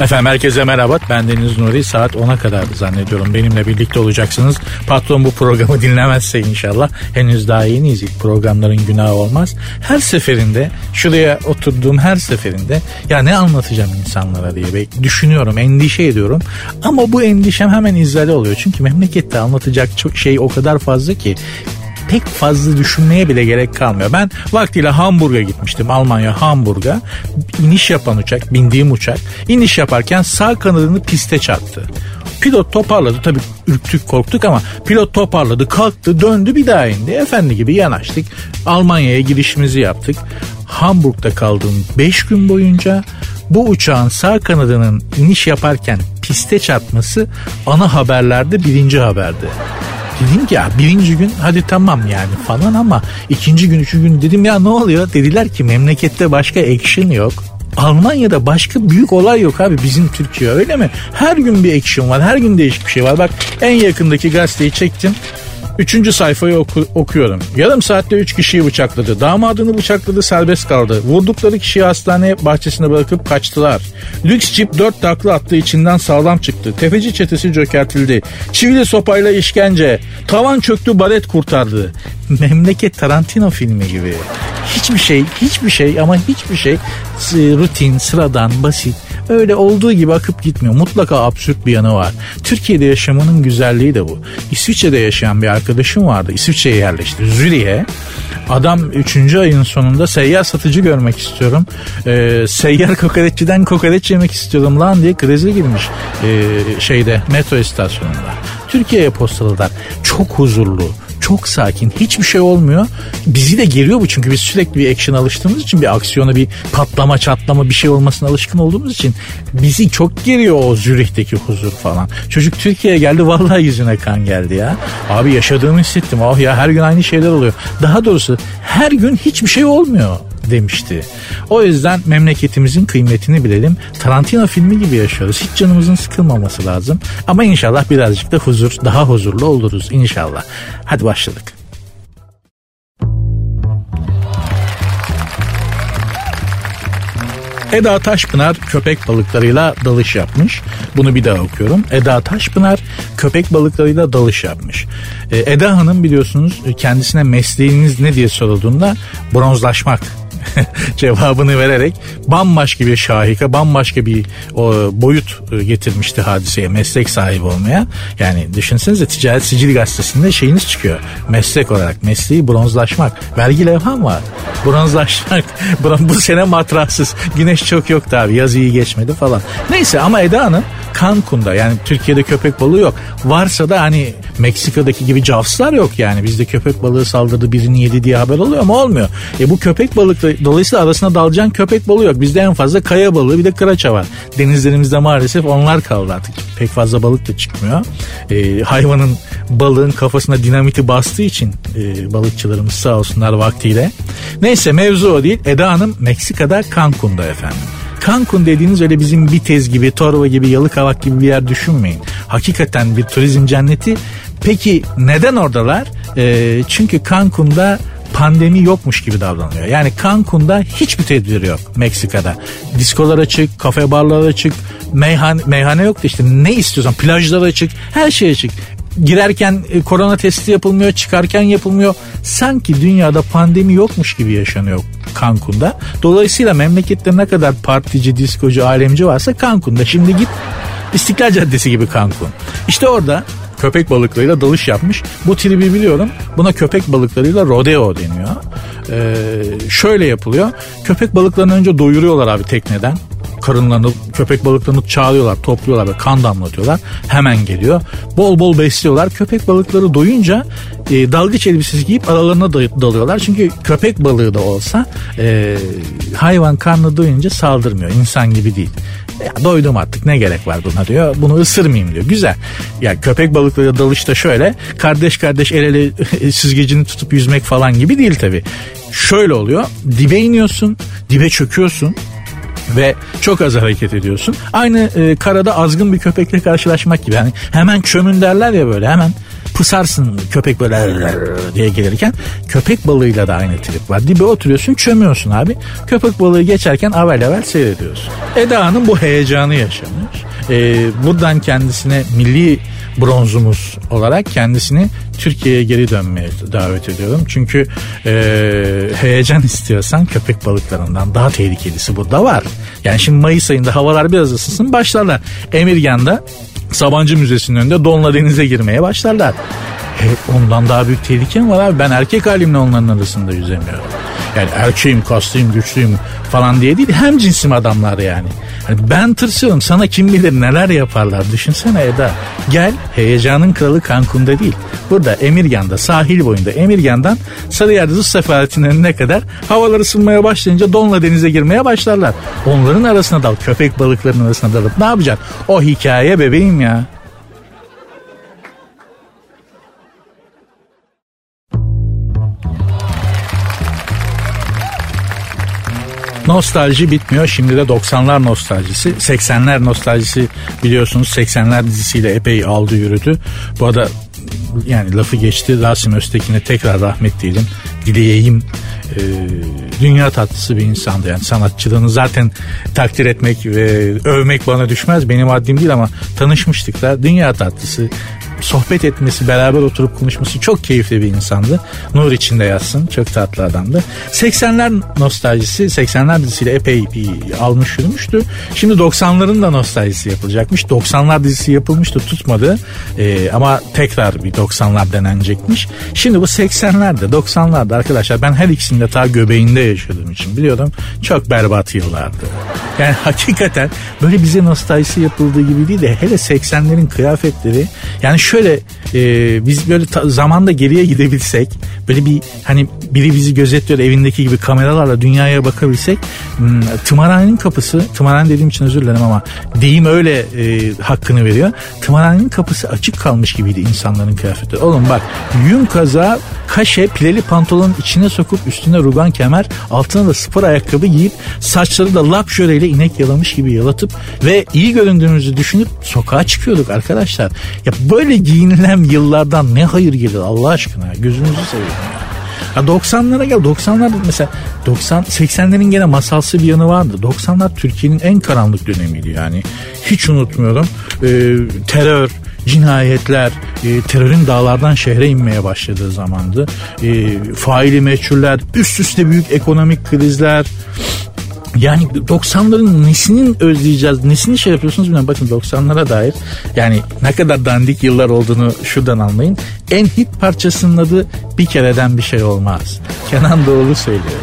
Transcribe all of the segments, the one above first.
Efendim herkese merhaba. Ben Deniz Nuri. Saat 10'a kadar zannediyorum benimle birlikte olacaksınız. Patron bu programı dinlemezse inşallah. Henüz daha yeniyiz. İlk programların günahı olmaz. Her seferinde şuraya oturduğum her seferinde ya ne anlatacağım insanlara diye düşünüyorum, endişe ediyorum. Ama bu endişem hemen izale oluyor. Çünkü memlekette anlatacak şey o kadar fazla ki pek fazla düşünmeye bile gerek kalmıyor. Ben vaktiyle Hamburg'a gitmiştim. Almanya Hamburg'a. iniş yapan uçak, bindiğim uçak. iniş yaparken sağ kanadını piste çarptı. Pilot toparladı tabii ürktük korktuk ama pilot toparladı kalktı döndü bir daha indi. Efendi gibi yanaştık. Almanya'ya girişimizi yaptık. Hamburg'da kaldığım 5 gün boyunca bu uçağın sağ kanadının iniş yaparken piste çarpması ana haberlerde birinci haberdi. Dedim ki ya birinci gün hadi tamam yani falan ama ikinci gün üçüncü gün dedim ya ne oluyor? Dediler ki memlekette başka action yok. Almanya'da başka büyük olay yok abi bizim Türkiye öyle mi? Her gün bir action var her gün değişik bir şey var. Bak en yakındaki gazeteyi çektim. Üçüncü sayfayı oku, okuyorum. Yarım saatte üç kişiyi bıçakladı. Damadını bıçakladı serbest kaldı. Vurdukları kişiyi hastane bahçesine bırakıp kaçtılar. Lüks çip dört takla attı içinden sağlam çıktı. Tefeci çetesi çökertildi. Çivili sopayla işkence. Tavan çöktü baret kurtardı. Memleket Tarantino filmi gibi. Hiçbir şey, hiçbir şey ama hiçbir şey rutin, sıradan, basit öyle olduğu gibi akıp gitmiyor. Mutlaka absürt bir yanı var. Türkiye'de yaşamanın güzelliği de bu. İsviçre'de yaşayan bir arkadaşım vardı. İsviçre'ye yerleşti. Zürich'e. Adam 3. ayın sonunda seyyar satıcı görmek istiyorum. Ee, seyyar kokoreççiden kokoreç yemek istiyorum lan diye krize girmiş ee, şeyde metro istasyonunda. Türkiye'ye postaladılar. Çok huzurlu, çok sakin. Hiçbir şey olmuyor. Bizi de geriyor bu çünkü biz sürekli bir action alıştığımız için bir aksiyona bir patlama çatlama bir şey olmasına alışkın olduğumuz için bizi çok geriyor o Zürih'teki huzur falan. Çocuk Türkiye'ye geldi vallahi yüzüne kan geldi ya. Abi yaşadığımı hissettim. Oh ya her gün aynı şeyler oluyor. Daha doğrusu her gün hiçbir şey olmuyor demişti. O yüzden memleketimizin kıymetini bilelim. Tarantino filmi gibi yaşıyoruz. Hiç canımızın sıkılmaması lazım. Ama inşallah birazcık da huzur, daha huzurlu oluruz inşallah. Hadi başladık. Eda Taşpınar köpek balıklarıyla dalış yapmış. Bunu bir daha okuyorum. Eda Taşpınar köpek balıklarıyla dalış yapmış. Ee, Eda Hanım biliyorsunuz kendisine mesleğiniz ne diye sorulduğunda bronzlaşmak cevabını vererek bambaşka bir şahika, bambaşka bir o, boyut e, getirmişti hadiseye meslek sahibi olmaya. Yani düşünsenize ticaret sicil gazetesinde şeyiniz çıkıyor. Meslek olarak mesleği bronzlaşmak. Vergi levham var. Bronzlaşmak. Bu sene matrahsız. Güneş çok yok abi. Yaz iyi geçmedi falan. Neyse ama Eda Hanım Cancun'da yani Türkiye'de köpek balığı yok. Varsa da hani Meksika'daki gibi cavslar yok yani. Bizde köpek balığı saldırdı birini yedi diye haber oluyor ama olmuyor. E bu köpek balıkları dolayısıyla arasına dalacağın köpek balığı yok. Bizde en fazla kaya balığı bir de kıraça var. Denizlerimizde maalesef onlar kaldı artık. Pek fazla balık da çıkmıyor. E, hayvanın balığın kafasına dinamiti bastığı için e, balıkçılarımız sağ olsunlar vaktiyle. Neyse mevzu o değil. Eda Hanım Meksika'da Cancun'da efendim. Cancun dediğiniz öyle bizim Bitez gibi, Torva gibi, Yalıkavak gibi bir yer düşünmeyin. Hakikaten bir turizm cenneti. Peki neden oradalar? E, çünkü Cancun'da pandemi yokmuş gibi davranıyor. Yani Cancun'da hiçbir tedbir yok Meksika'da. Diskolar açık, kafe barlar açık, meyhane, meyhane yok da işte ne istiyorsan plajlar açık, her şey açık girerken e, korona testi yapılmıyor, çıkarken yapılmıyor. Sanki dünyada pandemi yokmuş gibi yaşanıyor Cancun'da. Dolayısıyla memlekette ne kadar partici, diskocu, alemci varsa Cancun'da. Şimdi git İstiklal Caddesi gibi Cancun. İşte orada köpek balıklarıyla dalış yapmış. Bu tribi biliyorum. Buna köpek balıklarıyla rodeo deniyor. Ee, şöyle yapılıyor. Köpek balıklarını önce doyuruyorlar abi tekneden karınlarını köpek balıklarını çağırıyorlar topluyorlar ve kan damlatıyorlar hemen geliyor bol bol besliyorlar köpek balıkları doyunca e, dalgıç elbisesi giyip aralarına dalıyorlar çünkü köpek balığı da olsa e, hayvan karnı doyunca saldırmıyor insan gibi değil ya doydum artık ne gerek var buna diyor. Bunu ısırmayayım diyor. Güzel. Ya köpek balıkları dalışta şöyle kardeş kardeş el ele süzgecini tutup yüzmek falan gibi değil tabi. Şöyle oluyor. Dibe iniyorsun, dibe çöküyorsun ve çok az hareket ediyorsun. Aynı e, karada azgın bir köpekle karşılaşmak gibi. Yani hemen çömün derler ya böyle hemen Pısarsın köpek böyle diye gelirken köpek balığıyla da aynı trip var. Dibe oturuyorsun çömüyorsun abi. Köpek balığı geçerken avel avel seyrediyorsun. Eda Hanım bu heyecanı yaşamış. Ee, buradan kendisine milli bronzumuz olarak kendisini Türkiye'ye geri dönmeye davet ediyorum. Çünkü e, heyecan istiyorsan köpek balıklarından daha tehlikelisi burada var. Yani şimdi Mayıs ayında havalar biraz ısınsın başlarlar. Emirgan'da Sabancı Müzesi'nin önünde donla denize girmeye başlarlar. Ondan daha büyük tehlike mi var abi? Ben erkek halimle onların arasında yüzemiyorum. Yani erkeğim, kaslıyım, güçlüyüm falan diye değil. Hem cinsim adamlar yani. yani. Ben tırsıyorum. Sana kim bilir neler yaparlar. Düşünsene Eda. Gel heyecanın kralı Cancun'da değil. Burada Emirgan'da sahil boyunda Emirgan'dan Sarıyer Rus sefaretinin önüne kadar havalar ısınmaya başlayınca donla denize girmeye başlarlar. Onların arasına dal. Köpek balıklarının arasına dalıp ne yapacaksın? O hikaye bebeğim ya. Nostalji bitmiyor. Şimdi de 90'lar nostaljisi. 80'ler nostaljisi biliyorsunuz 80'ler dizisiyle epey aldı yürüdü. Bu arada yani lafı geçti. Rasim Öztekin'e tekrar rahmet diyelim. Dileyeyim. Ee, dünya tatlısı bir insandı. Yani sanatçılığını zaten takdir etmek ve övmek bana düşmez. Benim haddim değil ama tanışmıştık da dünya tatlısı sohbet etmesi, beraber oturup konuşması çok keyifli bir insandı. Nur içinde yazsın. Çok tatlı adamdı. 80'ler nostaljisi, 80'ler dizisiyle epey bir almış yürümüştü. Şimdi 90'ların da nostaljisi yapılacakmış. 90'lar dizisi yapılmıştı, tutmadı. Ee, ama tekrar bir 90'lar denenecekmiş. Şimdi bu 80'lerde, 90'larda arkadaşlar ben her ikisinde ta göbeğinde yaşadığım için biliyorum. Çok berbat yıllardı. Yani hakikaten böyle bize nostaljisi yapıldığı gibi değil de hele 80'lerin kıyafetleri yani şöyle e, biz böyle ta, zamanda geriye gidebilsek böyle bir hani biri bizi gözetliyor evindeki gibi kameralarla dünyaya bakabilsek hmm, tımarhanenin kapısı tımarhane dediğim için özür dilerim ama deyim öyle e, hakkını veriyor. Tımarhanenin kapısı açık kalmış gibiydi insanların kıyafetleri. Oğlum bak yün kaza kaşe pileli pantolonun içine sokup üstüne rugan kemer altına da spor ayakkabı giyip saçları da lap jöreyle inek yalamış gibi yalatıp ve iyi göründüğümüzü düşünüp sokağa çıkıyorduk arkadaşlar. Ya böyle giyinilen yıllardan ne hayır gelir Allah aşkına gözünüzü seveyim. Ya 90'lara gel 90'lar mesela 90 80'lerin gene masalsı bir yanı vardı. 90'lar Türkiye'nin en karanlık dönemiydi yani. Hiç unutmuyorum. Ee, terör, cinayetler, e, terörün dağlardan şehre inmeye başladığı zamandı. E, faili meçhuller, üst üste büyük ekonomik krizler, yani 90'ların nesinin özleyeceğiz, nesini şey yapıyorsunuz bilmiyorum. Bakın 90'lara dair yani ne kadar dandik yıllar olduğunu şuradan anlayın. En hit parçasının adı bir kereden bir şey olmaz. Kenan Doğulu söylüyor.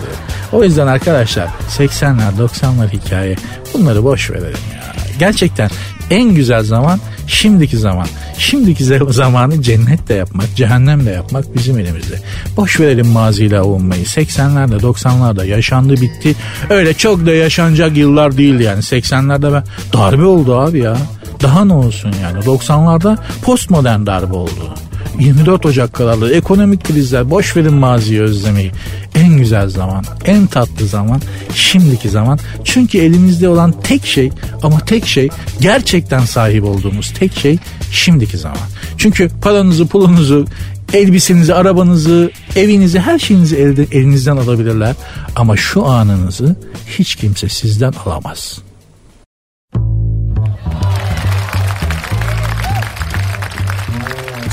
O yüzden arkadaşlar 80'ler 90'lar hikaye bunları boş verelim ya. Gerçekten en güzel zaman şimdiki zaman. Şimdiki zamanı cennet de yapmak, cehennem de yapmak bizim elimizde. Boş verelim maziyle avunmayı. 80'lerde 90'larda yaşandı bitti. Öyle çok da yaşanacak yıllar değil yani. 80'lerde ben darbe oldu abi ya. Daha ne olsun yani 90'larda postmodern darbe oldu. 24 Ocak kararlı ekonomik krizler boş verin maziyi özlemeyi. En güzel zaman, en tatlı zaman şimdiki zaman. Çünkü elimizde olan tek şey ama tek şey gerçekten sahip olduğumuz tek şey şimdiki zaman. Çünkü paranızı, pulunuzu, elbisenizi, arabanızı, evinizi, her şeyinizi elde, elinizden alabilirler. Ama şu anınızı hiç kimse sizden alamaz.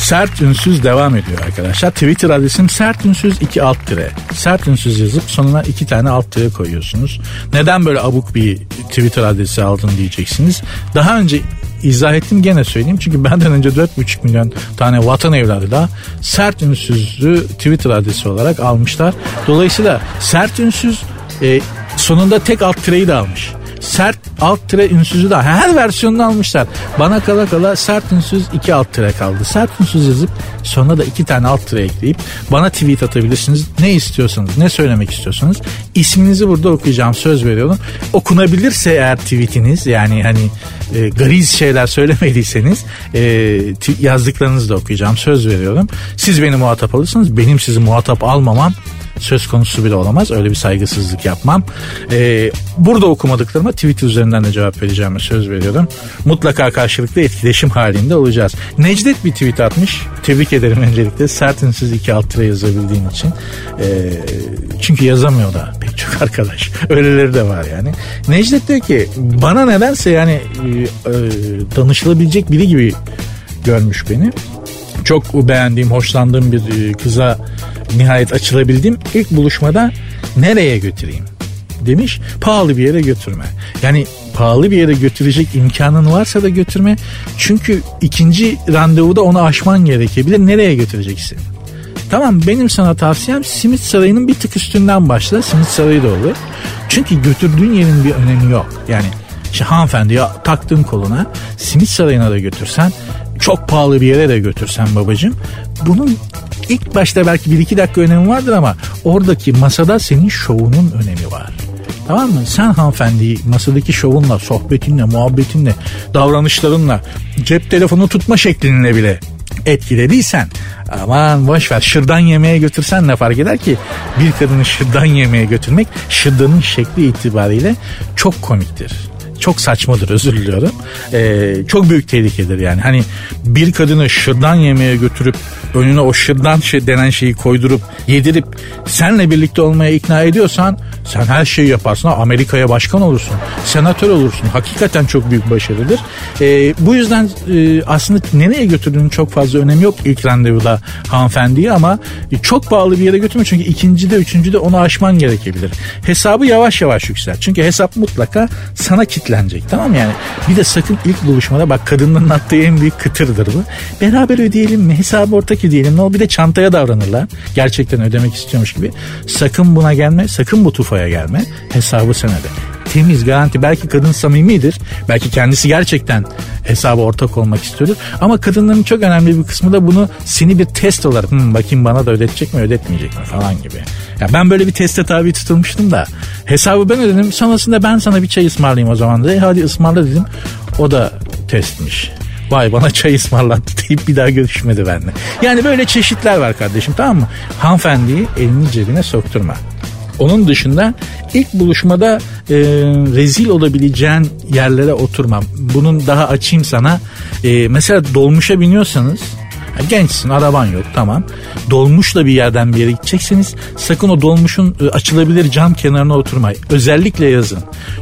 Sert Ünsüz devam ediyor arkadaşlar. Twitter adresim sert ünsüz 2 alt tire. Sert ünsüz yazıp sonuna iki tane alt tire koyuyorsunuz. Neden böyle abuk bir Twitter adresi aldın diyeceksiniz. Daha önce izah ettim gene söyleyeyim. Çünkü benden önce 4,5 milyon tane vatan evladı da sert ünsüzlü Twitter adresi olarak almışlar. Dolayısıyla sert ünsüz e, sonunda tek alt tireyi de almış sert alt tire ünsüzü de her versiyonunu almışlar. Bana kala kala sert ünsüz iki alt tire kaldı. Sert ünsüz yazıp sonra da iki tane alt tire ekleyip bana tweet atabilirsiniz. Ne istiyorsanız, ne söylemek istiyorsanız isminizi burada okuyacağım söz veriyorum. Okunabilirse eğer tweetiniz yani hani e, gariz şeyler söylemediyseniz e, yazdıklarınızı da okuyacağım söz veriyorum. Siz beni muhatap alırsınız benim sizi muhatap almamam söz konusu bile olamaz. Öyle bir saygısızlık yapmam. Ee, burada okumadıklarıma Twitter üzerinden de cevap vereceğime söz veriyorum. Mutlaka karşılıklı etkileşim halinde olacağız. Necdet bir tweet atmış. Tebrik ederim öncelikle. Sertinsiz iki alt lira yazabildiğin için. Ee, çünkü yazamıyor da pek çok arkadaş. Öyleleri de var yani. Necdet diyor ki bana nedense yani e, e, danışılabilecek biri gibi görmüş beni. Çok beğendiğim, hoşlandığım bir e, kıza nihayet açılabildim. İlk buluşmada nereye götüreyim? demiş pahalı bir yere götürme. Yani pahalı bir yere götürecek imkanın varsa da götürme. Çünkü ikinci randevuda onu aşman gerekebilir. Nereye götüreceksin? Tamam benim sana tavsiyem Simit Sarayı'nın bir tık üstünden başla. Simit Sarayı da olur. Çünkü götürdüğün yerin bir önemi yok. Yani işte hanımefendi ya taktın koluna Simit Sarayı'na da götürsen çok pahalı bir yere de götürsen babacığım bunun ilk başta belki bir iki dakika önemi vardır ama oradaki masada senin şovunun önemi var. Tamam mı? Sen hanımefendiyi masadaki şovunla, sohbetinle, muhabbetinle, davranışlarınla, cep telefonu tutma şeklinle bile etkilediysen aman boş ver şırdan yemeye götürsen ne fark eder ki bir kadını şırdan yemeye götürmek şırdanın şekli itibariyle çok komiktir çok saçmadır özür diliyorum. Ee, çok büyük tehlikedir yani. Hani bir kadını şırdan yemeye götürüp önüne o şırdan şey denen şeyi koydurup yedirip senle birlikte olmaya ikna ediyorsan sen her şeyi yaparsın. Amerika'ya başkan olursun. Senatör olursun. Hakikaten çok büyük başarıdır. Ee, bu yüzden e, aslında nereye götürdüğünün çok fazla önemi yok ilk randevuda hanımefendiyi ama çok pahalı bir yere götürme çünkü ikincide üçüncüde onu aşman gerekebilir. Hesabı yavaş yavaş yüksel. Çünkü hesap mutlaka sana kitlenecek tamam mı? Yani bir de sakın ilk buluşmada bak kadınların attığı en büyük kıtırdır bu. Beraber ödeyelim mi? Hesabı ortak ödeyelim. Ne olur bir de çantaya davranırlar. Gerçekten ödemek istiyormuş gibi. Sakın buna gelme. Sakın bu tufaya gelme. Hesabı sen öde temiz garanti belki kadın samimidir belki kendisi gerçekten hesabı ortak olmak istiyordur ama kadınların çok önemli bir kısmı da bunu seni bir test olarak hmm, bakayım bana da ödetecek mi ödetmeyecek mi falan gibi. Ya ben böyle bir teste tabi tutulmuştum da hesabı ben ödedim sonrasında ben sana bir çay ısmarlayayım o zaman da hadi ısmarla dedim o da testmiş vay bana çay ısmarlattı deyip bir daha görüşmedi benimle. Yani böyle çeşitler var kardeşim tamam mı? Hanımefendiyi elini cebine sokturma. Onun dışında ilk buluşmada e, rezil olabileceğin yerlere oturmam. Bunun daha açayım sana. E, mesela dolmuşa biniyorsanız gençsin araban yok tamam. Dolmuşla bir yerden bir yere gidecekseniz sakın o dolmuşun e, açılabilir cam kenarına oturmayın. Özellikle yazın.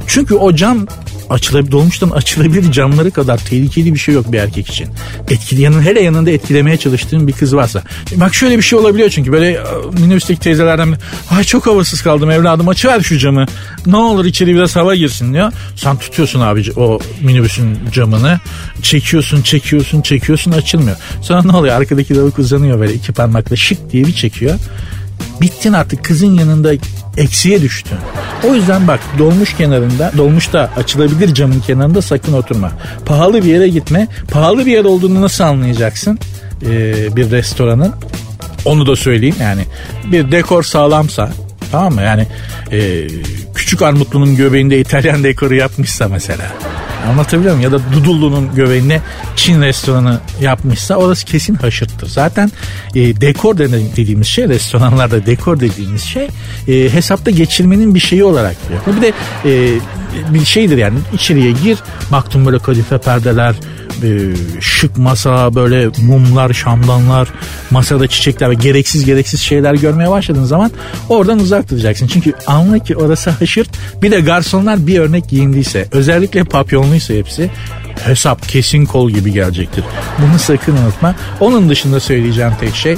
Çünkü o cam açılabilir, dolmuştan açılabilir camları kadar tehlikeli bir şey yok bir erkek için. Etkili yanın hele yanında etkilemeye çalıştığın bir kız varsa. Bak şöyle bir şey olabiliyor çünkü böyle e, minibüsteki teyzelerden ay çok havasız kaldım evladım açıver şu camı. Ne olur içeri biraz hava girsin diyor. Sen tutuyorsun abi o minibüsün camını. Çekiyorsun çekiyorsun çekiyorsun açılmıyor. Sonra ne oluyor arkadaki lavuk uzanıyor böyle iki parmakla şık diye bir çekiyor. Bittin artık kızın yanında eksiye düştün. O yüzden bak dolmuş kenarında, dolmuşta açılabilir camın kenarında sakın oturma. Pahalı bir yere gitme. Pahalı bir yer olduğunu nasıl anlayacaksın? Ee, bir restoranın. Onu da söyleyeyim yani bir dekor sağlamsa tamam mı? Yani e, küçük armutlunun göbeğinde İtalyan dekoru yapmışsa mesela Anlatabiliyor muyum? Ya da Dudullu'nun göbeğine Çin restoranı yapmışsa orası kesin haşırttır. Zaten e, dekor dediğimiz şey restoranlarda dekor dediğimiz şey e, hesapta geçirmenin bir şeyi olarak diyor. Bir de e, bir şeydir yani içeriye gir baktım böyle kadife perdeler e, şık masa böyle mumlar şamdanlar masada çiçekler ve gereksiz gereksiz şeyler görmeye başladığın zaman oradan uzak duracaksın. Çünkü anla ki orası haşırt bir de garsonlar bir örnek giyindiyse özellikle papyonluysa hepsi hesap kesin kol gibi gelecektir. Bunu sakın unutma. Onun dışında söyleyeceğim tek şey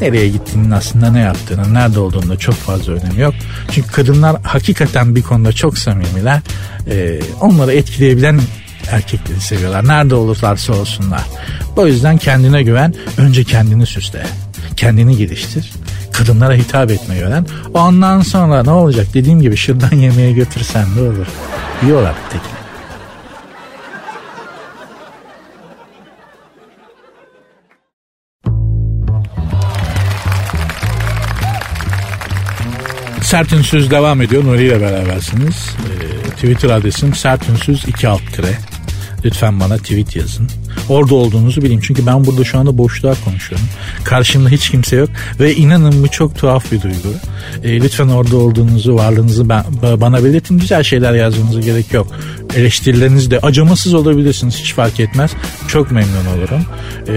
nereye gittiğinin aslında ne yaptığının, nerede olduğunda çok fazla önemi yok. Çünkü kadınlar hakikaten bir konuda çok samimiler. Ee, onları etkileyebilen erkekleri seviyorlar. Nerede olurlarsa olsunlar. O yüzden kendine güven. Önce kendini süsle. Kendini geliştir. Kadınlara hitap etmeyi öğren. Ondan sonra ne olacak? Dediğim gibi şırdan yemeye götürsen ne olur? Yiyorlar tekin. Sert devam ediyor. Nuri ile berabersiniz. Ee, Twitter adresim sertünsüz 2 alt tire. Lütfen bana tweet yazın. Orada olduğunuzu bileyim. Çünkü ben burada şu anda boşluğa konuşuyorum. Karşımda hiç kimse yok. Ve inanın bu çok tuhaf bir duygu. E, lütfen orada olduğunuzu, varlığınızı ben, bana belirtin. Güzel şeyler yazmanıza gerek yok. Eleştirileriniz de acımasız olabilirsiniz. Hiç fark etmez. Çok memnun olurum. E,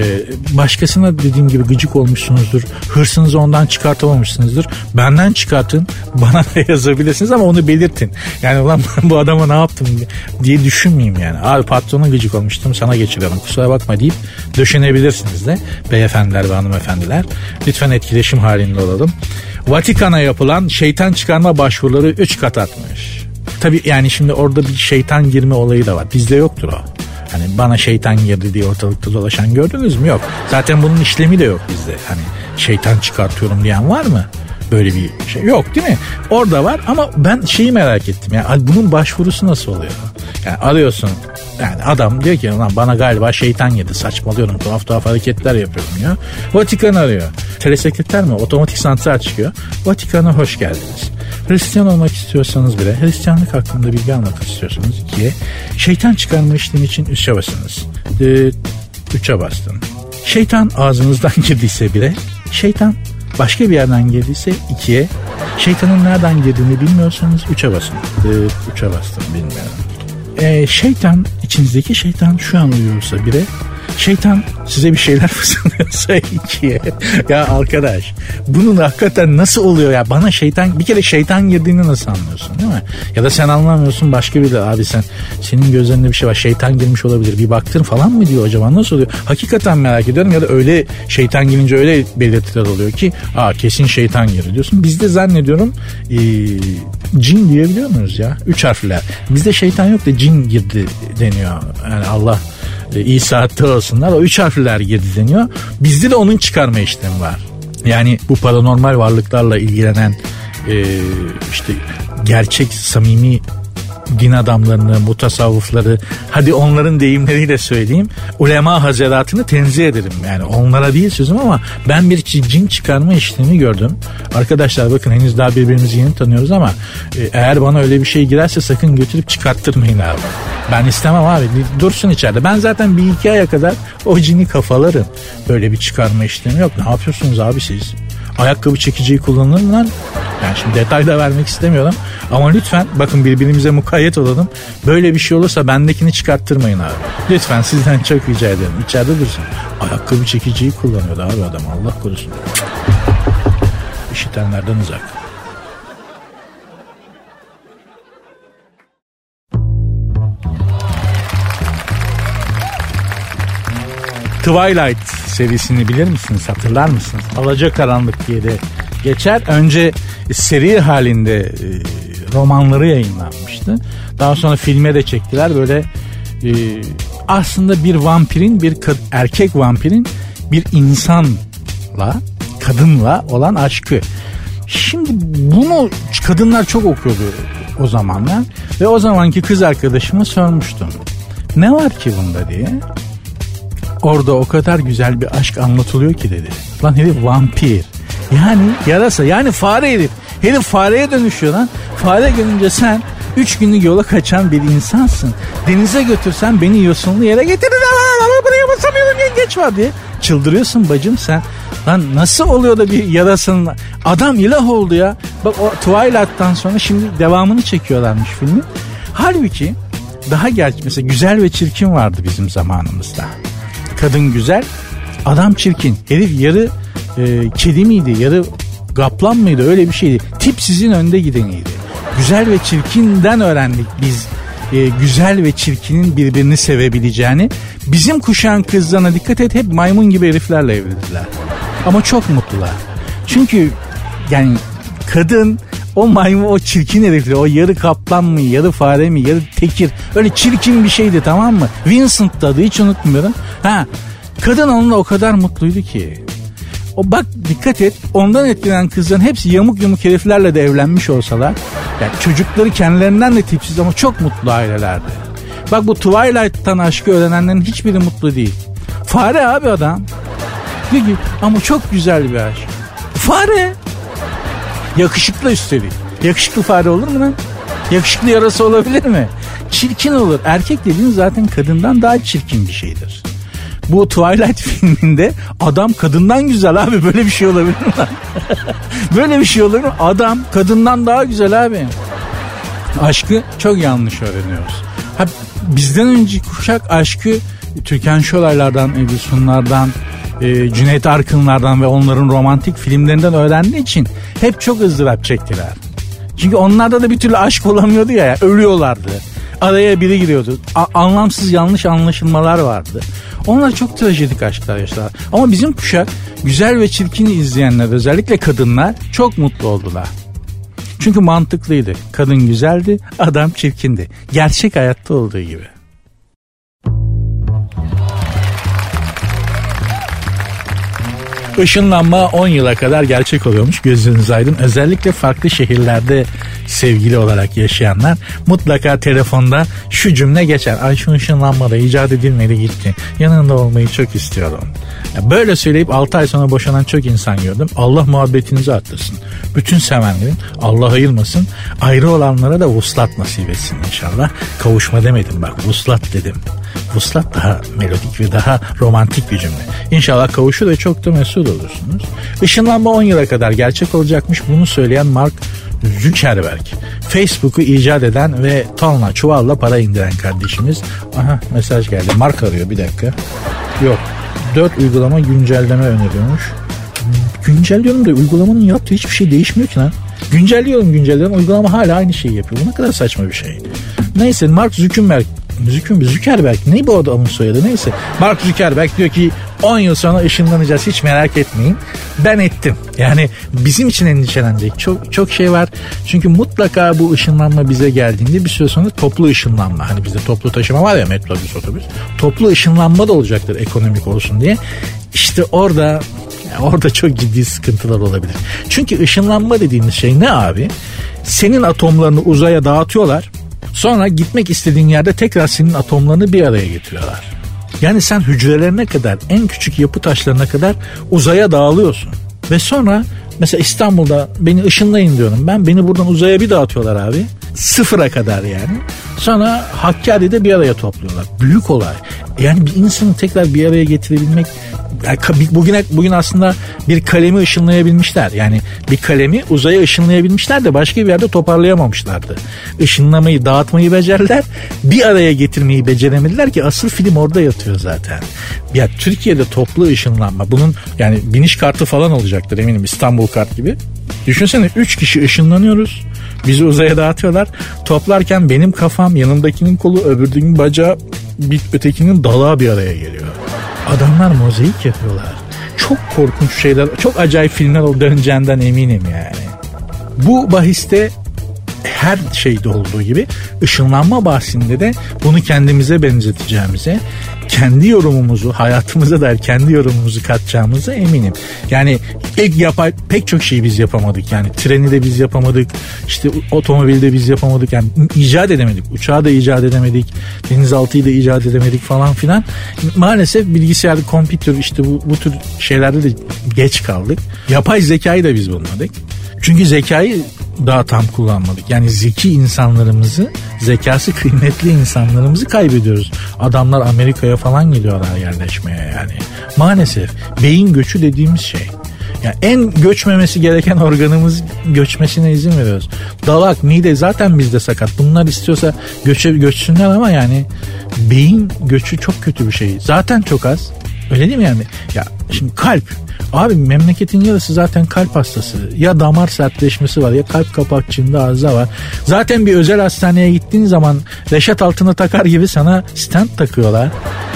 başkasına dediğim gibi gıcık olmuşsunuzdur. Hırsınızı ondan çıkartamamışsınızdır. Benden çıkartın. Bana da yazabilirsiniz ama onu belirtin. Yani ulan bu adama ne yaptım diye düşünmeyeyim yani. Abi patrona gıcık olmuştum sana geçiriyorum kusura bakma deyip döşenebilirsiniz de beyefendiler ve hanımefendiler. Lütfen etkileşim halinde olalım. Vatikan'a yapılan şeytan çıkarma başvuruları 3 kat atmış. Tabi yani şimdi orada bir şeytan girme olayı da var. Bizde yoktur o. Hani bana şeytan girdi diye ortalıkta dolaşan gördünüz mü? Yok. Zaten bunun işlemi de yok bizde. Hani şeytan çıkartıyorum diyen var mı? Böyle bir şey yok değil mi? Orada var ama ben şeyi merak ettim. Yani bunun başvurusu nasıl oluyor? Yani arıyorsun yani adam diyor ki lan bana galiba şeytan yedi saçmalıyorum tuhaf tuhaf hareketler yapıyorum ya. Vatikan arıyor. Telesekreter mi? Otomatik santral çıkıyor. Vatikan'a hoş geldiniz. Hristiyan olmak istiyorsanız bile Hristiyanlık hakkında bilgi almak istiyorsanız ikiye şeytan çıkarma işlemi için üçe basınız. E, üçe bastın. Şeytan ağzınızdan girdiyse bile şeytan başka bir yerden girdiyse ikiye şeytanın nereden girdiğini bilmiyorsanız üçe basın. E, üçe bastım bilmiyorum. E, şeytan içinizdeki şeytan şu an uyuyorsa bire Şeytan size bir şeyler fısıldıyorsa ikiye. ya arkadaş bunun hakikaten nasıl oluyor ya? Bana şeytan bir kere şeytan girdiğini nasıl anlıyorsun değil mi? Ya da sen anlamıyorsun başka biri abi sen senin gözlerinde bir şey var. Şeytan girmiş olabilir. Bir baktın falan mı diyor acaba? Nasıl oluyor? Hakikaten merak ediyorum ya da öyle şeytan girince öyle belirtiler oluyor ki aa kesin şeytan girdi diyorsun. Bizde zannediyorum e, cin diyebiliyor muyuz ya? Üç harfler. Bizde şeytan yok da cin girdi deniyor. Yani Allah e, iyi saatte olsunlar. O üç harfler girdi deniyor. Bizde de onun çıkarma işlemi var. Yani bu paranormal varlıklarla ilgilenen e, işte gerçek samimi din adamlarını, mutasavvıfları, hadi onların deyimleriyle söyleyeyim, ulema hazaratını tenzih ederim. Yani onlara değil sözüm ama ben bir cin çıkarma işlemi gördüm. Arkadaşlar bakın henüz daha birbirimizi yeni tanıyoruz ama e, eğer bana öyle bir şey girerse sakın götürüp çıkarttırmayın abi. Ben istemem abi. Dursun içeride. Ben zaten bir iki aya kadar o cini kafalarım. Böyle bir çıkarma işlemi yok. Ne yapıyorsunuz abi siz? ayakkabı çekiciyi kullanılır mı lan? Yani şimdi detay da vermek istemiyorum. Ama lütfen bakın birbirimize mukayyet olalım. Böyle bir şey olursa bendekini çıkarttırmayın abi. Lütfen sizden çok rica ederim. İçeride dursun. Ayakkabı çekiciyi kullanıyordu abi adam Allah korusun. İşitenlerden uzak. Twilight serisini bilir misiniz? Hatırlar mısınız? Alacakaranlık diye de geçer. Önce seri halinde e, romanları yayınlanmıştı. Daha sonra filme de çektiler. Böyle e, aslında bir vampirin, bir erkek vampirin bir insanla, kadınla olan aşkı. Şimdi bunu kadınlar çok okuyordu o zamanlar ve o zamanki kız arkadaşıma sormuştum. Ne var ki bunda diye. Orada o kadar güzel bir aşk anlatılıyor ki dedi. Lan herif vampir. Yani yarasa yani fare herif. Herif fareye dönüşüyor lan. Fare görünce sen üç günlük yola kaçan bir insansın. Denize götürsen beni yosunlu yere getirir. Ama buraya basamıyorum yengeç var diye. Çıldırıyorsun bacım sen. Lan nasıl oluyor da bir yarasın adam ilah oldu ya. Bak o Twilight'tan sonra şimdi devamını çekiyorlarmış filmi. Halbuki daha gerçi mesela güzel ve çirkin vardı bizim zamanımızda. Kadın güzel, adam çirkin. Herif yarı e, kedi miydi, yarı kaplan mıydı öyle bir şeydi. Tip sizin önde gideniydi. Güzel ve çirkinden öğrendik biz e, güzel ve çirkinin birbirini sevebileceğini. Bizim kuşağın kızlarına dikkat et hep maymun gibi heriflerle evlendiler. Ama çok mutlular. Çünkü yani kadın o maymun o çirkin herifle o yarı kaplan mı yarı fare mi yarı tekir öyle çirkin bir şeydi tamam mı? Vincent adı hiç unutmuyorum. Ha kadın onunla o kadar mutluydu ki. O bak dikkat et ondan etkilenen kızların hepsi yamuk yumuk heriflerle de evlenmiş olsalar yani çocukları kendilerinden de tipsiz ama çok mutlu ailelerdi. Bak bu Twilight'tan aşkı öğrenenlerin hiçbiri mutlu değil. Fare abi adam. Diyor ki ama çok güzel bir aşk. Fare. Yakışıklı üstelik. Yakışıklı fare olur mu lan? Yakışıklı yarası olabilir mi? Çirkin olur. Erkek dediğin zaten kadından daha çirkin bir şeydir. Bu Twilight filminde adam kadından güzel abi böyle bir şey olabilir mi? böyle bir şey olur mu? Adam kadından daha güzel abi. Aşkı çok yanlış öğreniyoruz. Ha, bizden önce kuşak aşkı Türkan Şolaylardan, Ebru Sunlardan, e, Cüneyt Arkınlardan ve onların romantik filmlerinden öğrendiği için hep çok ızdırap çektiler. Çünkü onlarda da bir türlü aşk olamıyordu ya, ölüyorlardı. Araya biri giriyordu. A- anlamsız yanlış anlaşılmalar vardı. Onlar çok trajedik aşklar yaşadılar. Ama bizim kuşak güzel ve çirkini izleyenler özellikle kadınlar çok mutlu oldular. Çünkü mantıklıydı. Kadın güzeldi, adam çirkindi. Gerçek hayatta olduğu gibi. Işınlanma 10 yıla kadar gerçek oluyormuş gözünüz aydın. Özellikle farklı şehirlerde sevgili olarak yaşayanlar mutlaka telefonda şu cümle geçer. Ay şu ışınlanma da icat edilmedi gitti. Yanında olmayı çok istiyorum. Böyle söyleyip 6 ay sonra boşanan çok insan gördüm. Allah muhabbetinizi arttırsın. Bütün sevenlerin Allah ayırmasın. Ayrı olanlara da vuslat nasip etsin inşallah. Kavuşma demedim bak vuslat dedim. Vuslat daha melodik ve daha romantik bir cümle. İnşallah kavuşur ve çok da mesut olursunuz. Işınlanma 10 yıla kadar gerçek olacakmış. Bunu söyleyen Mark Zuckerberg. Facebook'u icat eden ve tonla çuvalla para indiren kardeşimiz. Aha mesaj geldi. Mark arıyor bir dakika. Yok 4 uygulama güncelleme öneriyormuş. Güncelliyorum da uygulamanın yaptığı hiçbir şey değişmiyor ki lan. Güncelliyorum güncelliyorum uygulama hala aynı şeyi yapıyor. Bu ne kadar saçma bir şey. Neyse Mark Zuckerberg Zuckerberg, Zuckerberg ne bu adamın soyadı neyse. Mark Zuckerberg diyor ki 10 yıl sonra ışınlanacağız hiç merak etmeyin. Ben ettim. Yani bizim için endişelenecek çok çok şey var. Çünkü mutlaka bu ışınlanma bize geldiğinde bir süre sonra toplu ışınlanma. Hani bizde toplu taşıma var ya metrobüs otobüs. Toplu ışınlanma da olacaktır ekonomik olsun diye. İşte orada orada çok ciddi sıkıntılar olabilir. Çünkü ışınlanma dediğimiz şey ne abi? Senin atomlarını uzaya dağıtıyorlar. Sonra gitmek istediğin yerde tekrar senin atomlarını bir araya getiriyorlar. Yani sen hücrelerine kadar en küçük yapı taşlarına kadar uzaya dağılıyorsun. Ve sonra mesela İstanbul'da beni ışınlayın diyorum ben. Beni buradan uzaya bir dağıtıyorlar abi. Sıfıra kadar yani. Sonra Hakkari'de bir araya topluyorlar. Büyük olay. Yani bir insanı tekrar bir araya getirebilmek bugün bugün aslında bir kalemi ışınlayabilmişler. Yani bir kalemi uzaya ışınlayabilmişler de başka bir yerde toparlayamamışlardı. Işınlamayı, dağıtmayı becerdiler. Bir araya getirmeyi beceremediler ki asıl film orada yatıyor zaten. Ya Türkiye'de toplu ışınlanma bunun yani biniş kartı falan olacaktır eminim İstanbul kart gibi. Düşünsene 3 kişi ışınlanıyoruz. Bizi uzaya dağıtıyorlar. Toplarken benim kafam yanımdakinin kolu öbürünün bacağı bir ötekinin dalağı bir araya geliyor. Adamlar mozaik yapıyorlar. Çok korkunç şeyler, çok acayip filmler o döneceğinden eminim yani. Bu bahiste her şeyde olduğu gibi ışınlanma bahsinde de bunu kendimize benzeteceğimize kendi yorumumuzu hayatımıza dair kendi yorumumuzu katacağımıza eminim. Yani ilk yapay pek çok şeyi biz yapamadık. Yani treni de biz yapamadık. İşte otomobili de biz yapamadık. Yani icat edemedik. Uçağı da icat edemedik. Denizaltıyı da icat edemedik falan filan. Maalesef bilgisayar, kompütür işte bu, bu tür şeylerde de geç kaldık. Yapay zekayı da biz bulmadık. Çünkü zekayı daha tam kullanmadık. Yani zeki insanlarımızı, zekası kıymetli insanlarımızı kaybediyoruz. Adamlar Amerika'ya falan geliyorlar yerleşmeye yani. Maalesef beyin göçü dediğimiz şey. Yani en göçmemesi gereken organımız göçmesine izin veriyoruz. Dalak, mide zaten bizde sakat. Bunlar istiyorsa göçe, göçsünler ama yani beyin göçü çok kötü bir şey. Zaten çok az. Öyle değil mi yani? Ya şimdi kalp Abi memleketin yarısı zaten kalp hastası. Ya damar sertleşmesi var ya kalp kapakçığında arıza var. Zaten bir özel hastaneye gittiğin zaman reşat altına takar gibi sana stent takıyorlar.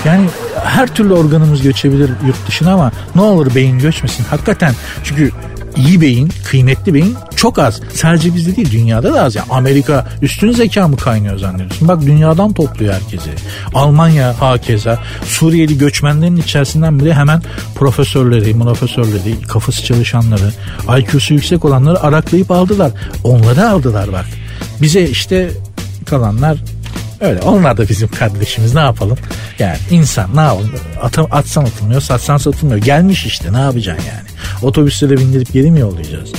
Yani her türlü organımız göçebilir yurt dışına ama ne olur beyin göçmesin. Hakikaten çünkü iyi beyin, kıymetli beyin çok az. Sadece bizde değil dünyada da az. Yani Amerika üstün zeka mı kaynıyor zannediyorsun? Bak dünyadan topluyor herkesi. Almanya hakeza. Suriyeli göçmenlerin içerisinden bile hemen profesörleri, profesörleri, kafası çalışanları, IQ'su yüksek olanları araklayıp aldılar. Onları aldılar bak. Bize işte kalanlar Öyle onlar da bizim kardeşimiz ne yapalım? Yani insan ne yapalım? Atım, atsan atılmıyor satsan satılmıyor. Gelmiş işte ne yapacaksın yani? Otobüslere bindirip geri mi yollayacağız?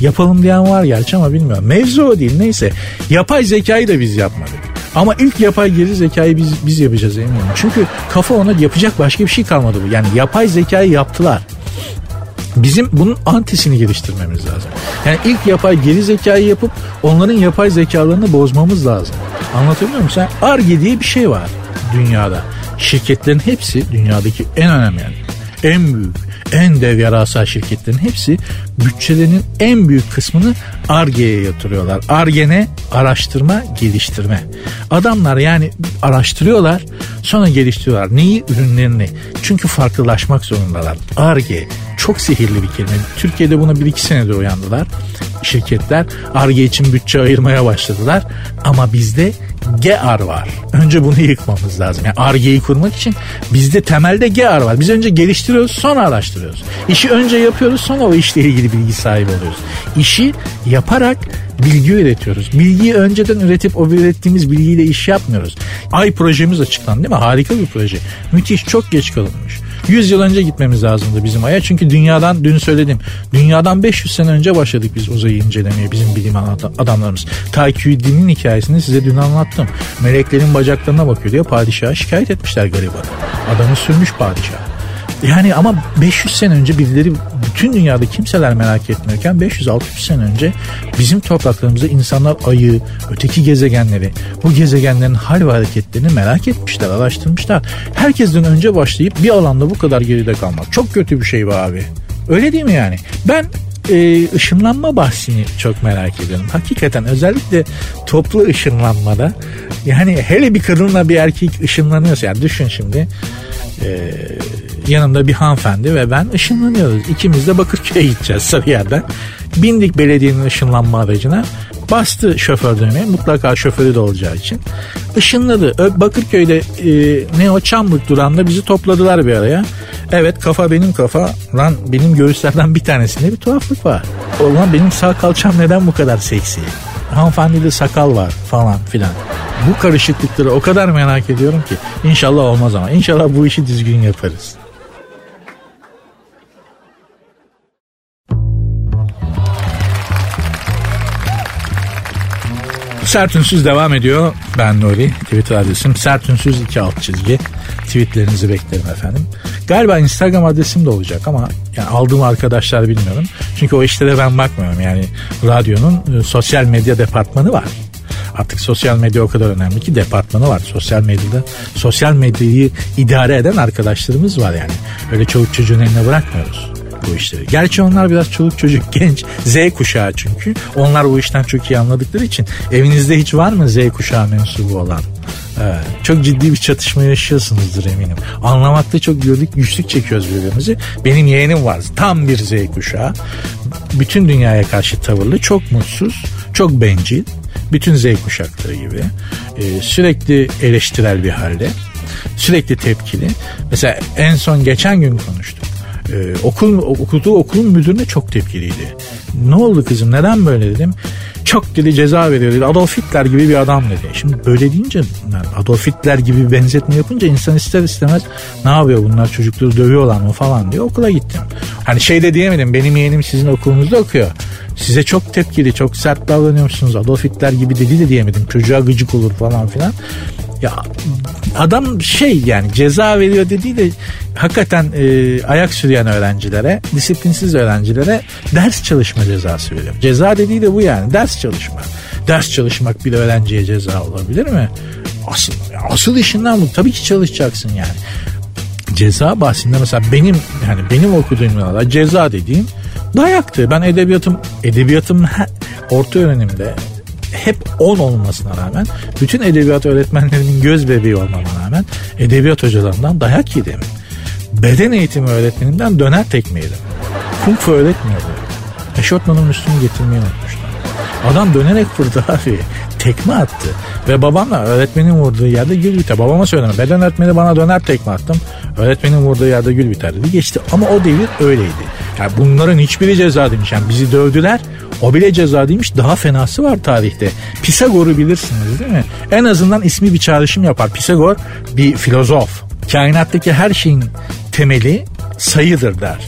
Yapalım diyen var gerçi ama bilmiyorum. Mevzu o değil neyse. Yapay zekayı da biz yapmadık. Ama ilk yapay geri zekayı biz, biz yapacağız eminim. Çünkü kafa ona yapacak başka bir şey kalmadı bu. Yani yapay zekayı yaptılar. Bizim bunun antisini geliştirmemiz lazım. Yani ilk yapay geri zekayı yapıp onların yapay zekalarını bozmamız lazım. Anlatabiliyor muyum? Sen ARGE diye bir şey var dünyada. Şirketlerin hepsi dünyadaki en önemli yani en büyük en dev yarasal şirketlerin hepsi bütçelerinin en büyük kısmını ARGE'ye yatırıyorlar. ARGE ne? Araştırma, geliştirme. Adamlar yani araştırıyorlar sonra geliştiriyorlar. Neyi? Ürünlerini. Çünkü farklılaşmak zorundalar. ARGE çok sihirli bir kelime. Türkiye'de buna bir iki senedir uyandılar. Şirketler ARGE için bütçe ayırmaya başladılar. Ama bizde GEAR var. Önce bunu yıkmamız lazım. Yani ARGE'yi kurmak için bizde temelde GEAR var. Biz önce geliştiriyoruz sonra araştırıyoruz. İşi önce yapıyoruz sonra o işle ilgili bilgi sahibi oluyoruz. İşi yaparak bilgi üretiyoruz. Bilgiyi önceden üretip o ürettiğimiz bilgiyle iş yapmıyoruz. Ay projemiz açıklandı değil mi? Harika bir proje. Müthiş çok geç kalınmış. 100 yıl önce gitmemiz lazımdı bizim Ay'a. Çünkü dünyadan dün söyledim. Dünyadan 500 sene önce başladık biz uzayı incelemeye bizim bilim adamlarımız. Takyüddin'in hikayesini size dün anlattım. Meleklerin bacaklarına bakıyor diye padişaha şikayet etmişler gariban. Adamı sürmüş padişah. Yani ama 500 sene önce birileri bütün dünyada kimseler merak etmiyorken 500-600 sene önce bizim topraklarımızda insanlar ayı, öteki gezegenleri, bu gezegenlerin hal ve hareketlerini merak etmişler, araştırmışlar. Herkesten önce başlayıp bir alanda bu kadar geride kalmak çok kötü bir şey bu abi. Öyle değil mi yani? Ben e, ışınlanma bahsini çok merak ediyorum. Hakikaten özellikle toplu ışınlanmada yani hele bir kadınla bir erkek ışınlanıyorsa yani düşün şimdi e, yanımda bir hanımefendi ve ben ışınlanıyoruz. İkimiz de Bakırköy'e gideceğiz Sarıyer'den. Bindik belediyenin ışınlanma aracına. Bastı şoför düğmeye mutlaka şoförü de olacağı için. Işınladı. Bakırköy'de e, ne o Çamlık durağında bizi topladılar bir araya. Evet kafa benim kafa. Lan benim göğüslerden bir tanesinde bir tuhaflık var. Ulan benim sağ kalçam neden bu kadar seksi? Hanımefendide sakal var falan filan. Bu karışıklıkları o kadar merak ediyorum ki. İnşallah olmaz ama. İnşallah bu işi düzgün yaparız. Sert Ünsüz devam ediyor. Ben Nuri. Twitter adresim Sert Ünsüz 2 alt çizgi. Tweetlerinizi beklerim efendim. Galiba Instagram adresim de olacak ama yani aldığım arkadaşlar bilmiyorum. Çünkü o işlere ben bakmıyorum. Yani radyonun e, sosyal medya departmanı var. Artık sosyal medya o kadar önemli ki departmanı var. Sosyal medyada sosyal medyayı idare eden arkadaşlarımız var yani. Öyle çocuk çocuğun eline bırakmıyoruz bu işleri. Gerçi onlar biraz çoluk çocuk genç Z kuşağı çünkü. Onlar bu işten çok iyi anladıkları için. Evinizde hiç var mı Z kuşağı mensubu olan? Evet, çok ciddi bir çatışma yaşıyorsunuzdur eminim. Anlamakta çok gördük, güçlük çekiyoruz birbirimizi. Benim yeğenim var. Tam bir Z kuşağı. Bütün dünyaya karşı tavırlı, çok mutsuz, çok bencil. Bütün Z kuşakları gibi. Ee, sürekli eleştirel bir halde. Sürekli tepkili. Mesela en son geçen gün konuştuk ee, okul okuduğu okulun müdürüne çok tepkiliydi. Ne oldu kızım neden böyle dedim. Çok dedi ceza veriyor dedi. Adolf Hitler gibi bir adam dedi. Şimdi böyle deyince yani Adolf Hitler gibi bir benzetme yapınca insan ister istemez ne yapıyor bunlar çocukları dövüyorlar mı falan diye okula gittim. Hani şey de diyemedim benim yeğenim sizin okulunuzda okuyor. Size çok tepkili çok sert davranıyorsunuz Adolf Hitler gibi dedi de diyemedim. Çocuğa gıcık olur falan filan. Ya adam şey yani ceza veriyor dediği de hakikaten e, ayak sürüyen öğrencilere, disiplinsiz öğrencilere ders çalışma cezası veriyor. Ceza dediği de bu yani ders çalışma. Ders çalışmak bir öğrenciye ceza olabilir mi? Asıl, asıl işinden bu. Tabii ki çalışacaksın yani. Ceza bahsinde mesela benim yani benim okuduğum ceza dediğim dayaktı. Ben edebiyatım edebiyatım orta öğrenimde hep 10 olmasına rağmen bütün edebiyat öğretmenlerinin göz bebeği olmama rağmen edebiyat hocalarından dayak yedim. Beden eğitimi öğretmeninden döner tekme yedim. Kung fu öğretmiyordu. Eşortmanın üstünü getirmeyi unutmuştum. Adam dönerek vurdu abi. Tekme attı. Ve babamla öğretmenin vurduğu yerde gül biter. Babama söyledim. Beden öğretmeni bana döner tekme attım. Öğretmenin vurduğu yerde gül biter dedi. Geçti. Ama o devir öyleydi. Yani bunların hiçbiri ceza demiş. Yani bizi dövdüler. O bile ceza değilmiş. Daha fenası var tarihte. Pisagor'u bilirsiniz değil mi? En azından ismi bir çağrışım yapar. Pisagor bir filozof. Kainattaki her şeyin temeli sayıdır der.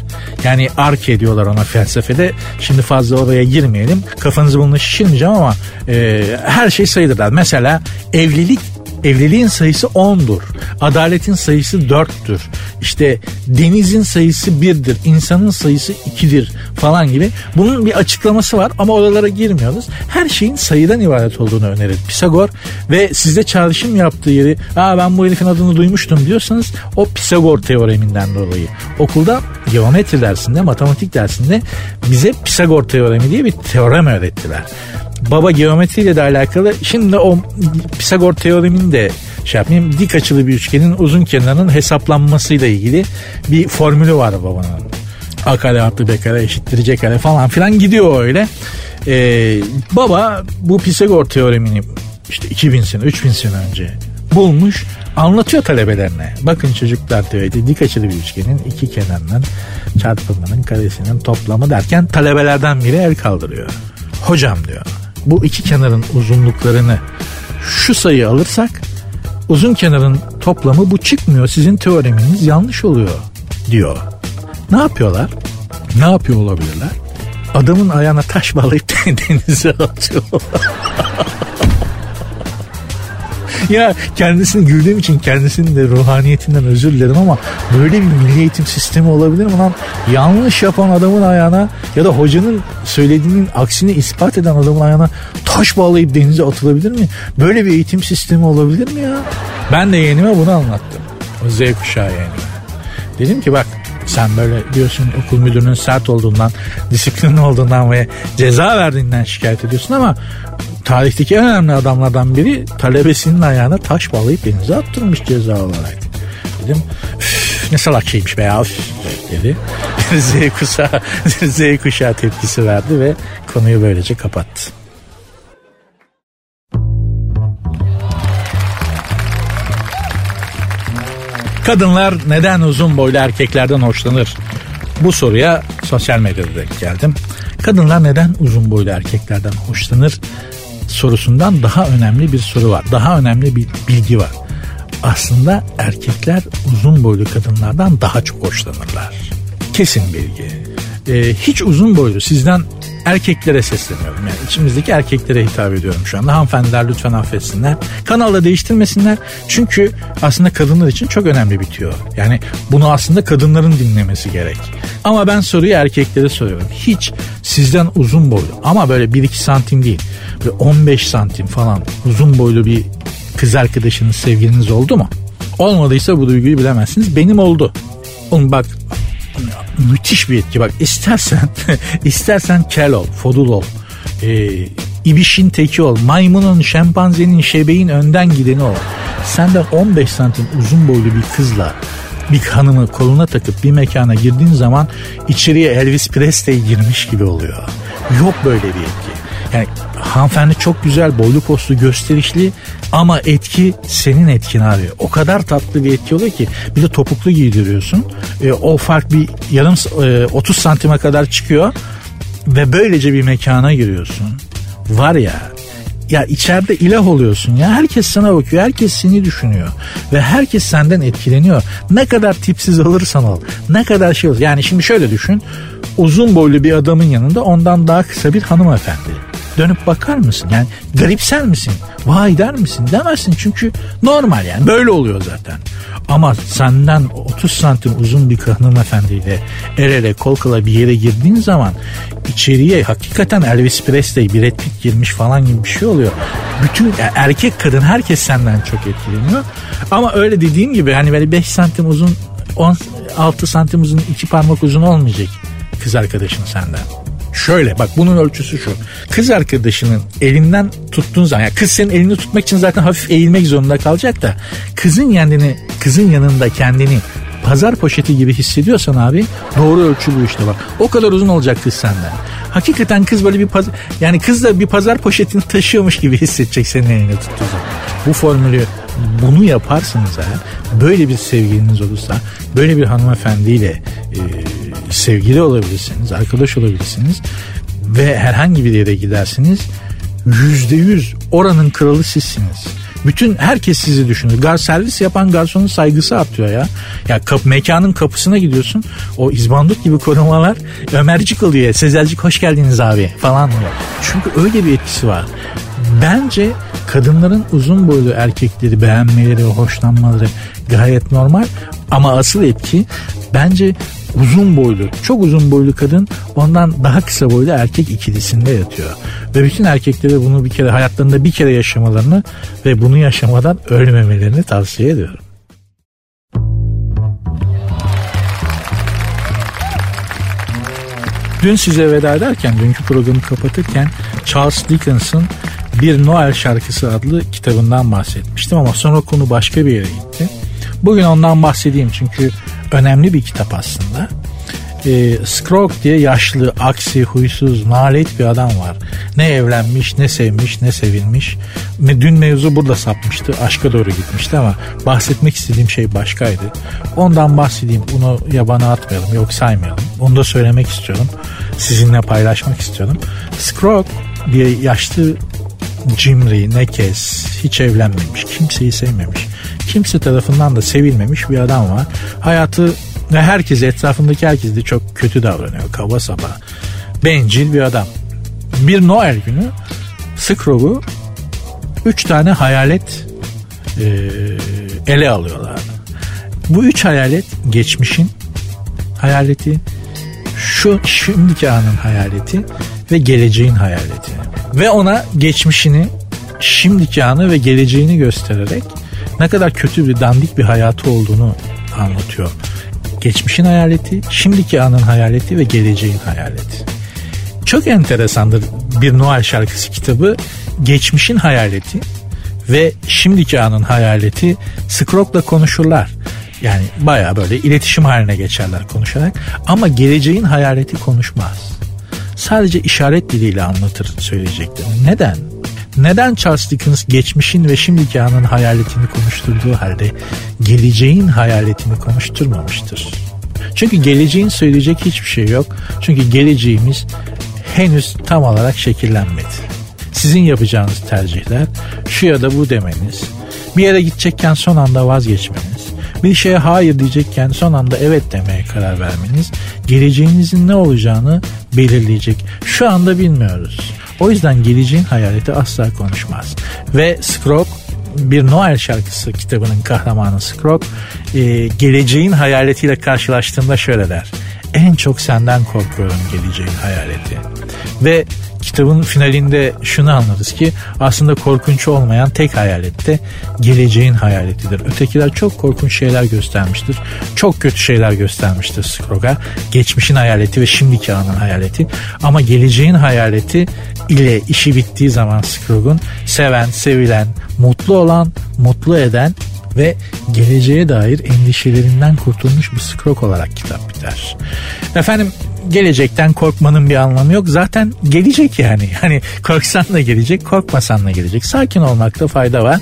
Yani ark ediyorlar ona felsefede. Şimdi fazla oraya girmeyelim. Kafanızı bununla şişirmeyeceğim ama e, her şey sayıdır der. Mesela evlilik Evliliğin sayısı 10'dur. Adaletin sayısı 4'tür. İşte denizin sayısı 1'dir. İnsanın sayısı 2'dir falan gibi. Bunun bir açıklaması var ama oralara girmiyoruz. Her şeyin sayıdan ibaret olduğunu önerir Pisagor ve sizde çağrışım yaptığı yeri Aa ben bu herifin adını duymuştum diyorsanız o Pisagor teoreminden dolayı. Okulda geometri dersinde, matematik dersinde bize Pisagor teoremi diye bir teorem öğrettiler baba geometriyle de alakalı. Şimdi o Pisagor teoremini de şey yapmayayım. Dik açılı bir üçgenin uzun kenarının hesaplanmasıyla ilgili bir formülü var babanın. A kare artı B kare eşittir C kare falan filan gidiyor öyle. Ee, baba bu Pisagor teoremini işte 2000 sene 3000 sene önce bulmuş anlatıyor talebelerine. Bakın çocuklar diyor dik açılı bir üçgenin iki kenarının çarpımının karesinin toplamı derken talebelerden biri el kaldırıyor. Hocam diyor bu iki kenarın uzunluklarını şu sayı alırsak uzun kenarın toplamı bu çıkmıyor. Sizin teoreminiz yanlış oluyor diyor. Ne yapıyorlar? Ne yapıyor olabilirler? Adamın ayağına taş bağlayıp denize atıyorlar. ya kendisini güldüğüm için kendisinin de ruhaniyetinden özür dilerim ama böyle bir milli eğitim sistemi olabilir mi lan? Yanlış yapan adamın ayağına ya da hocanın söylediğinin aksini ispat eden adamın ayağına taş bağlayıp denize atılabilir mi? Böyle bir eğitim sistemi olabilir mi ya? Ben de yeğenime bunu anlattım. Z kuşağı yeğenime. Dedim ki bak sen böyle diyorsun okul müdürünün sert olduğundan, disiplinli olduğundan ve ceza verdiğinden şikayet ediyorsun ama tarihteki en önemli adamlardan biri talebesinin ayağına taş bağlayıp denize attırmış ceza olarak. Dedim ne salak şeymiş be ya dedi. Z kuşağı, Z kuşağı tepkisi verdi ve konuyu böylece kapattı. Kadınlar neden uzun boylu erkeklerden hoşlanır? Bu soruya sosyal medyada denk geldim. Kadınlar neden uzun boylu erkeklerden hoşlanır? sorusundan daha önemli bir soru var. Daha önemli bir bilgi var. Aslında erkekler uzun boylu kadınlardan daha çok hoşlanırlar. Kesin bilgi. Ee, hiç uzun boylu sizden erkeklere sesleniyorum. Yani içimizdeki erkeklere hitap ediyorum şu anda. Hanımefendiler lütfen affetsinler. Kanalda değiştirmesinler. Çünkü aslında kadınlar için çok önemli bitiyor. Yani bunu aslında kadınların dinlemesi gerek. Ama ben soruyu erkeklere soruyorum. Hiç sizden uzun boylu ama böyle 1-2 santim değil. Böyle 15 santim falan uzun boylu bir kız arkadaşınız sevgiliniz oldu mu? Olmadıysa bu duyguyu bilemezsiniz. Benim oldu. Oğlum bak müthiş bir etki. Bak istersen istersen kel ol, fodul ol. Ee, ibişin teki ol. Maymunun, şempanzenin, şebeğin önden gideni ol. Senden 15 santim uzun boylu bir kızla bir hanımı koluna takıp bir mekana girdiğin zaman içeriye Elvis Presley girmiş gibi oluyor. Yok böyle bir etki. Yani hanımefendi çok güzel boylu postlu gösterişli ama etki senin etkin abi. O kadar tatlı bir etki oluyor ki bir de topuklu giydiriyorsun. E, o fark bir yarım e, 30 santime kadar çıkıyor ve böylece bir mekana giriyorsun. Var ya ya içeride ilah oluyorsun ya. Herkes sana bakıyor. Herkes seni düşünüyor. Ve herkes senden etkileniyor. Ne kadar tipsiz olursan ol. Ne kadar şey olur. Yani şimdi şöyle düşün. Uzun boylu bir adamın yanında ondan daha kısa bir hanımefendi dönüp bakar mısın? Yani garipsel misin? Vay der misin? Demezsin çünkü normal yani böyle oluyor zaten. Ama senden 30 santim uzun bir hanımefendiyle el ele kol kola bir yere girdiğin zaman içeriye hakikaten Elvis Presley, Brad Pitt girmiş falan gibi bir şey oluyor. Bütün erkek kadın herkes senden çok etkileniyor. Ama öyle dediğim gibi hani böyle 5 santim uzun 16 santim uzun iki parmak uzun olmayacak kız arkadaşın senden. Şöyle bak bunun ölçüsü şu. Kız arkadaşının elinden tuttuğun zaman yani kız senin elini tutmak için zaten hafif eğilmek zorunda kalacak da kızın kendini kızın yanında kendini pazar poşeti gibi hissediyorsan abi doğru ölçü bu işte bak. O kadar uzun olacak kız senden. Hakikaten kız böyle bir pazar yani kız da bir pazar poşetini taşıyormuş gibi hissedecek senin elini tuttuğu zaman. Bu formülü bunu yaparsınız eğer böyle bir sevgiliniz olursa böyle bir hanımefendiyle e, sevgili olabilirsiniz, arkadaş olabilirsiniz ve herhangi bir yere gidersiniz yüzde yüz oranın kralı sizsiniz. Bütün herkes sizi düşünür. Gar servis yapan garsonun saygısı artıyor ya. Ya kap, mekanın kapısına gidiyorsun. O izbandut gibi korumalar Ömercik oluyor. Sezelcik hoş geldiniz abi falan diyor. Çünkü öyle bir etkisi var. Bence kadınların uzun boylu erkekleri beğenmeleri, hoşlanmaları gayet normal. Ama asıl etki bence uzun boylu, çok uzun boylu kadın ondan daha kısa boylu erkek ikilisinde yatıyor. Ve bütün erkeklere bunu bir kere hayatlarında bir kere yaşamalarını ve bunu yaşamadan ölmemelerini tavsiye ediyorum. Dün size veda ederken, dünkü programı kapatırken Charles Dickens'ın Bir Noel Şarkısı adlı kitabından bahsetmiştim ama sonra konu başka bir yere gitti. Bugün ondan bahsedeyim çünkü önemli bir kitap aslında. E, Scrooge diye yaşlı, aksi, huysuz, nalet bir adam var. Ne evlenmiş, ne sevmiş, ne sevilmiş. Dün mevzu burada sapmıştı. Aşka doğru gitmişti ama bahsetmek istediğim şey başkaydı. Ondan bahsedeyim. Bunu yabana atmayalım. Yok saymayalım. Onu da söylemek istiyorum. Sizinle paylaşmak istiyorum. Scrooge diye yaşlı cimri, nekez, hiç evlenmemiş, kimseyi sevmemiş, kimse tarafından da sevilmemiş bir adam var. Hayatı ve herkes etrafındaki herkes de çok kötü davranıyor. Kaba saba. Bencil bir adam. Bir Noel günü Scrooge'u üç tane hayalet e, ele alıyorlar. Bu üç hayalet geçmişin hayaleti, şu şimdiki anın hayaleti ve geleceğin hayaleti. Ve ona geçmişini, şimdiki anı ve geleceğini göstererek ne kadar kötü bir dandik bir hayatı olduğunu anlatıyor. Geçmişin hayaleti, şimdiki anın hayaleti ve geleceğin hayaleti. Çok enteresandır bir Noel şarkısı kitabı. Geçmişin hayaleti ve şimdiki anın hayaleti Scrooge'la konuşurlar. Yani baya böyle iletişim haline geçerler konuşarak. Ama geleceğin hayaleti konuşmaz. Sadece işaret diliyle anlatır söyleyeceklerini. Neden? Neden Charles Dickens geçmişin ve şimdiki anın hayaletini konuşturduğu halde geleceğin hayaletini konuşturmamıştır? Çünkü geleceğin söyleyecek hiçbir şey yok. Çünkü geleceğimiz henüz tam olarak şekillenmedi. Sizin yapacağınız tercihler şu ya da bu demeniz, bir yere gidecekken son anda vazgeçmeniz, bir şeye hayır diyecekken son anda evet demeye karar vermeniz geleceğinizin ne olacağını belirleyecek. Şu anda bilmiyoruz. O yüzden geleceğin hayaleti asla konuşmaz. Ve Scrooge bir Noel şarkısı kitabının kahramanı Scrooge e, geleceğin hayaletiyle karşılaştığında şöyle der. En çok senden korkuyorum geleceğin hayaleti. Ve kitabın finalinde şunu anlarız ki aslında korkunç olmayan tek hayalet de geleceğin hayaletidir. Ötekiler çok korkunç şeyler göstermiştir. Çok kötü şeyler göstermiştir Scrooge'a. Geçmişin hayaleti ve şimdiki anın hayaleti. Ama geleceğin hayaleti ile işi bittiği zaman Scrooge'un seven, sevilen, mutlu olan, mutlu eden ve geleceğe dair endişelerinden kurtulmuş bir Scrooge olarak kitap biter. Efendim gelecekten korkmanın bir anlamı yok. Zaten gelecek yani. Yani korksan da gelecek, korkmasan da gelecek. Sakin olmakta fayda var.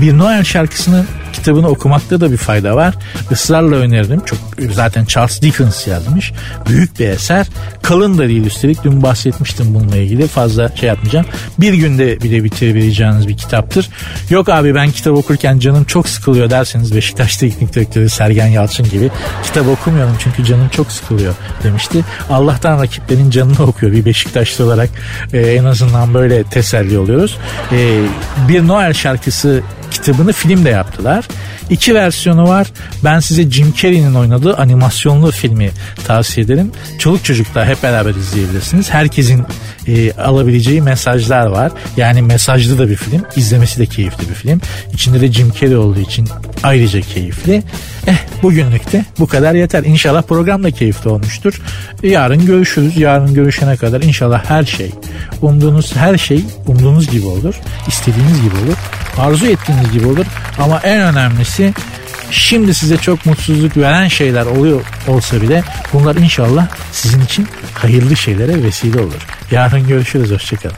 Bir Noel şarkısını kitabını okumakta da bir fayda var. Israrla öneririm. Çok zaten Charles Dickens yazmış. Büyük bir eser. Kalın da değil üstelik. Dün bahsetmiştim bununla ilgili. Fazla şey yapmayacağım. Bir günde bile bitirebileceğiniz bir kitaptır. Yok abi ben kitap okurken canım çok sıkılıyor derseniz Beşiktaş Teknik Direktörü Sergen Yalçın gibi kitap okumuyorum çünkü canım çok sıkılıyor demişti. Allah'tan rakiplerin canını okuyor bir Beşiktaşlı olarak e, en azından böyle teselli oluyoruz. E, bir Noel şarkısı kitabını film de yaptılar. İki versiyonu var. Ben size Jim Carrey'nin oynadığı animasyonlu filmi tavsiye ederim. Çoluk çocuklar hep beraber izleyebilirsiniz. Herkesin e, alabileceği mesajlar var. Yani mesajlı da bir film. İzlemesi de keyifli bir film. İçinde de Jim Carrey olduğu için ayrıca keyifli. Eh bugünlük de bu kadar yeter. İnşallah program da keyifli olmuştur. Yarın görüşürüz. Yarın görüşene kadar inşallah her şey, umduğunuz her şey umduğunuz gibi olur. istediğiniz gibi olur. Arzu ettiğiniz gibi olur. Ama en önemlisi şimdi size çok mutsuzluk veren şeyler oluyor olsa bile bunlar inşallah sizin için hayırlı şeylere vesile olur. Yarın görüşürüz. Hoşçakalın.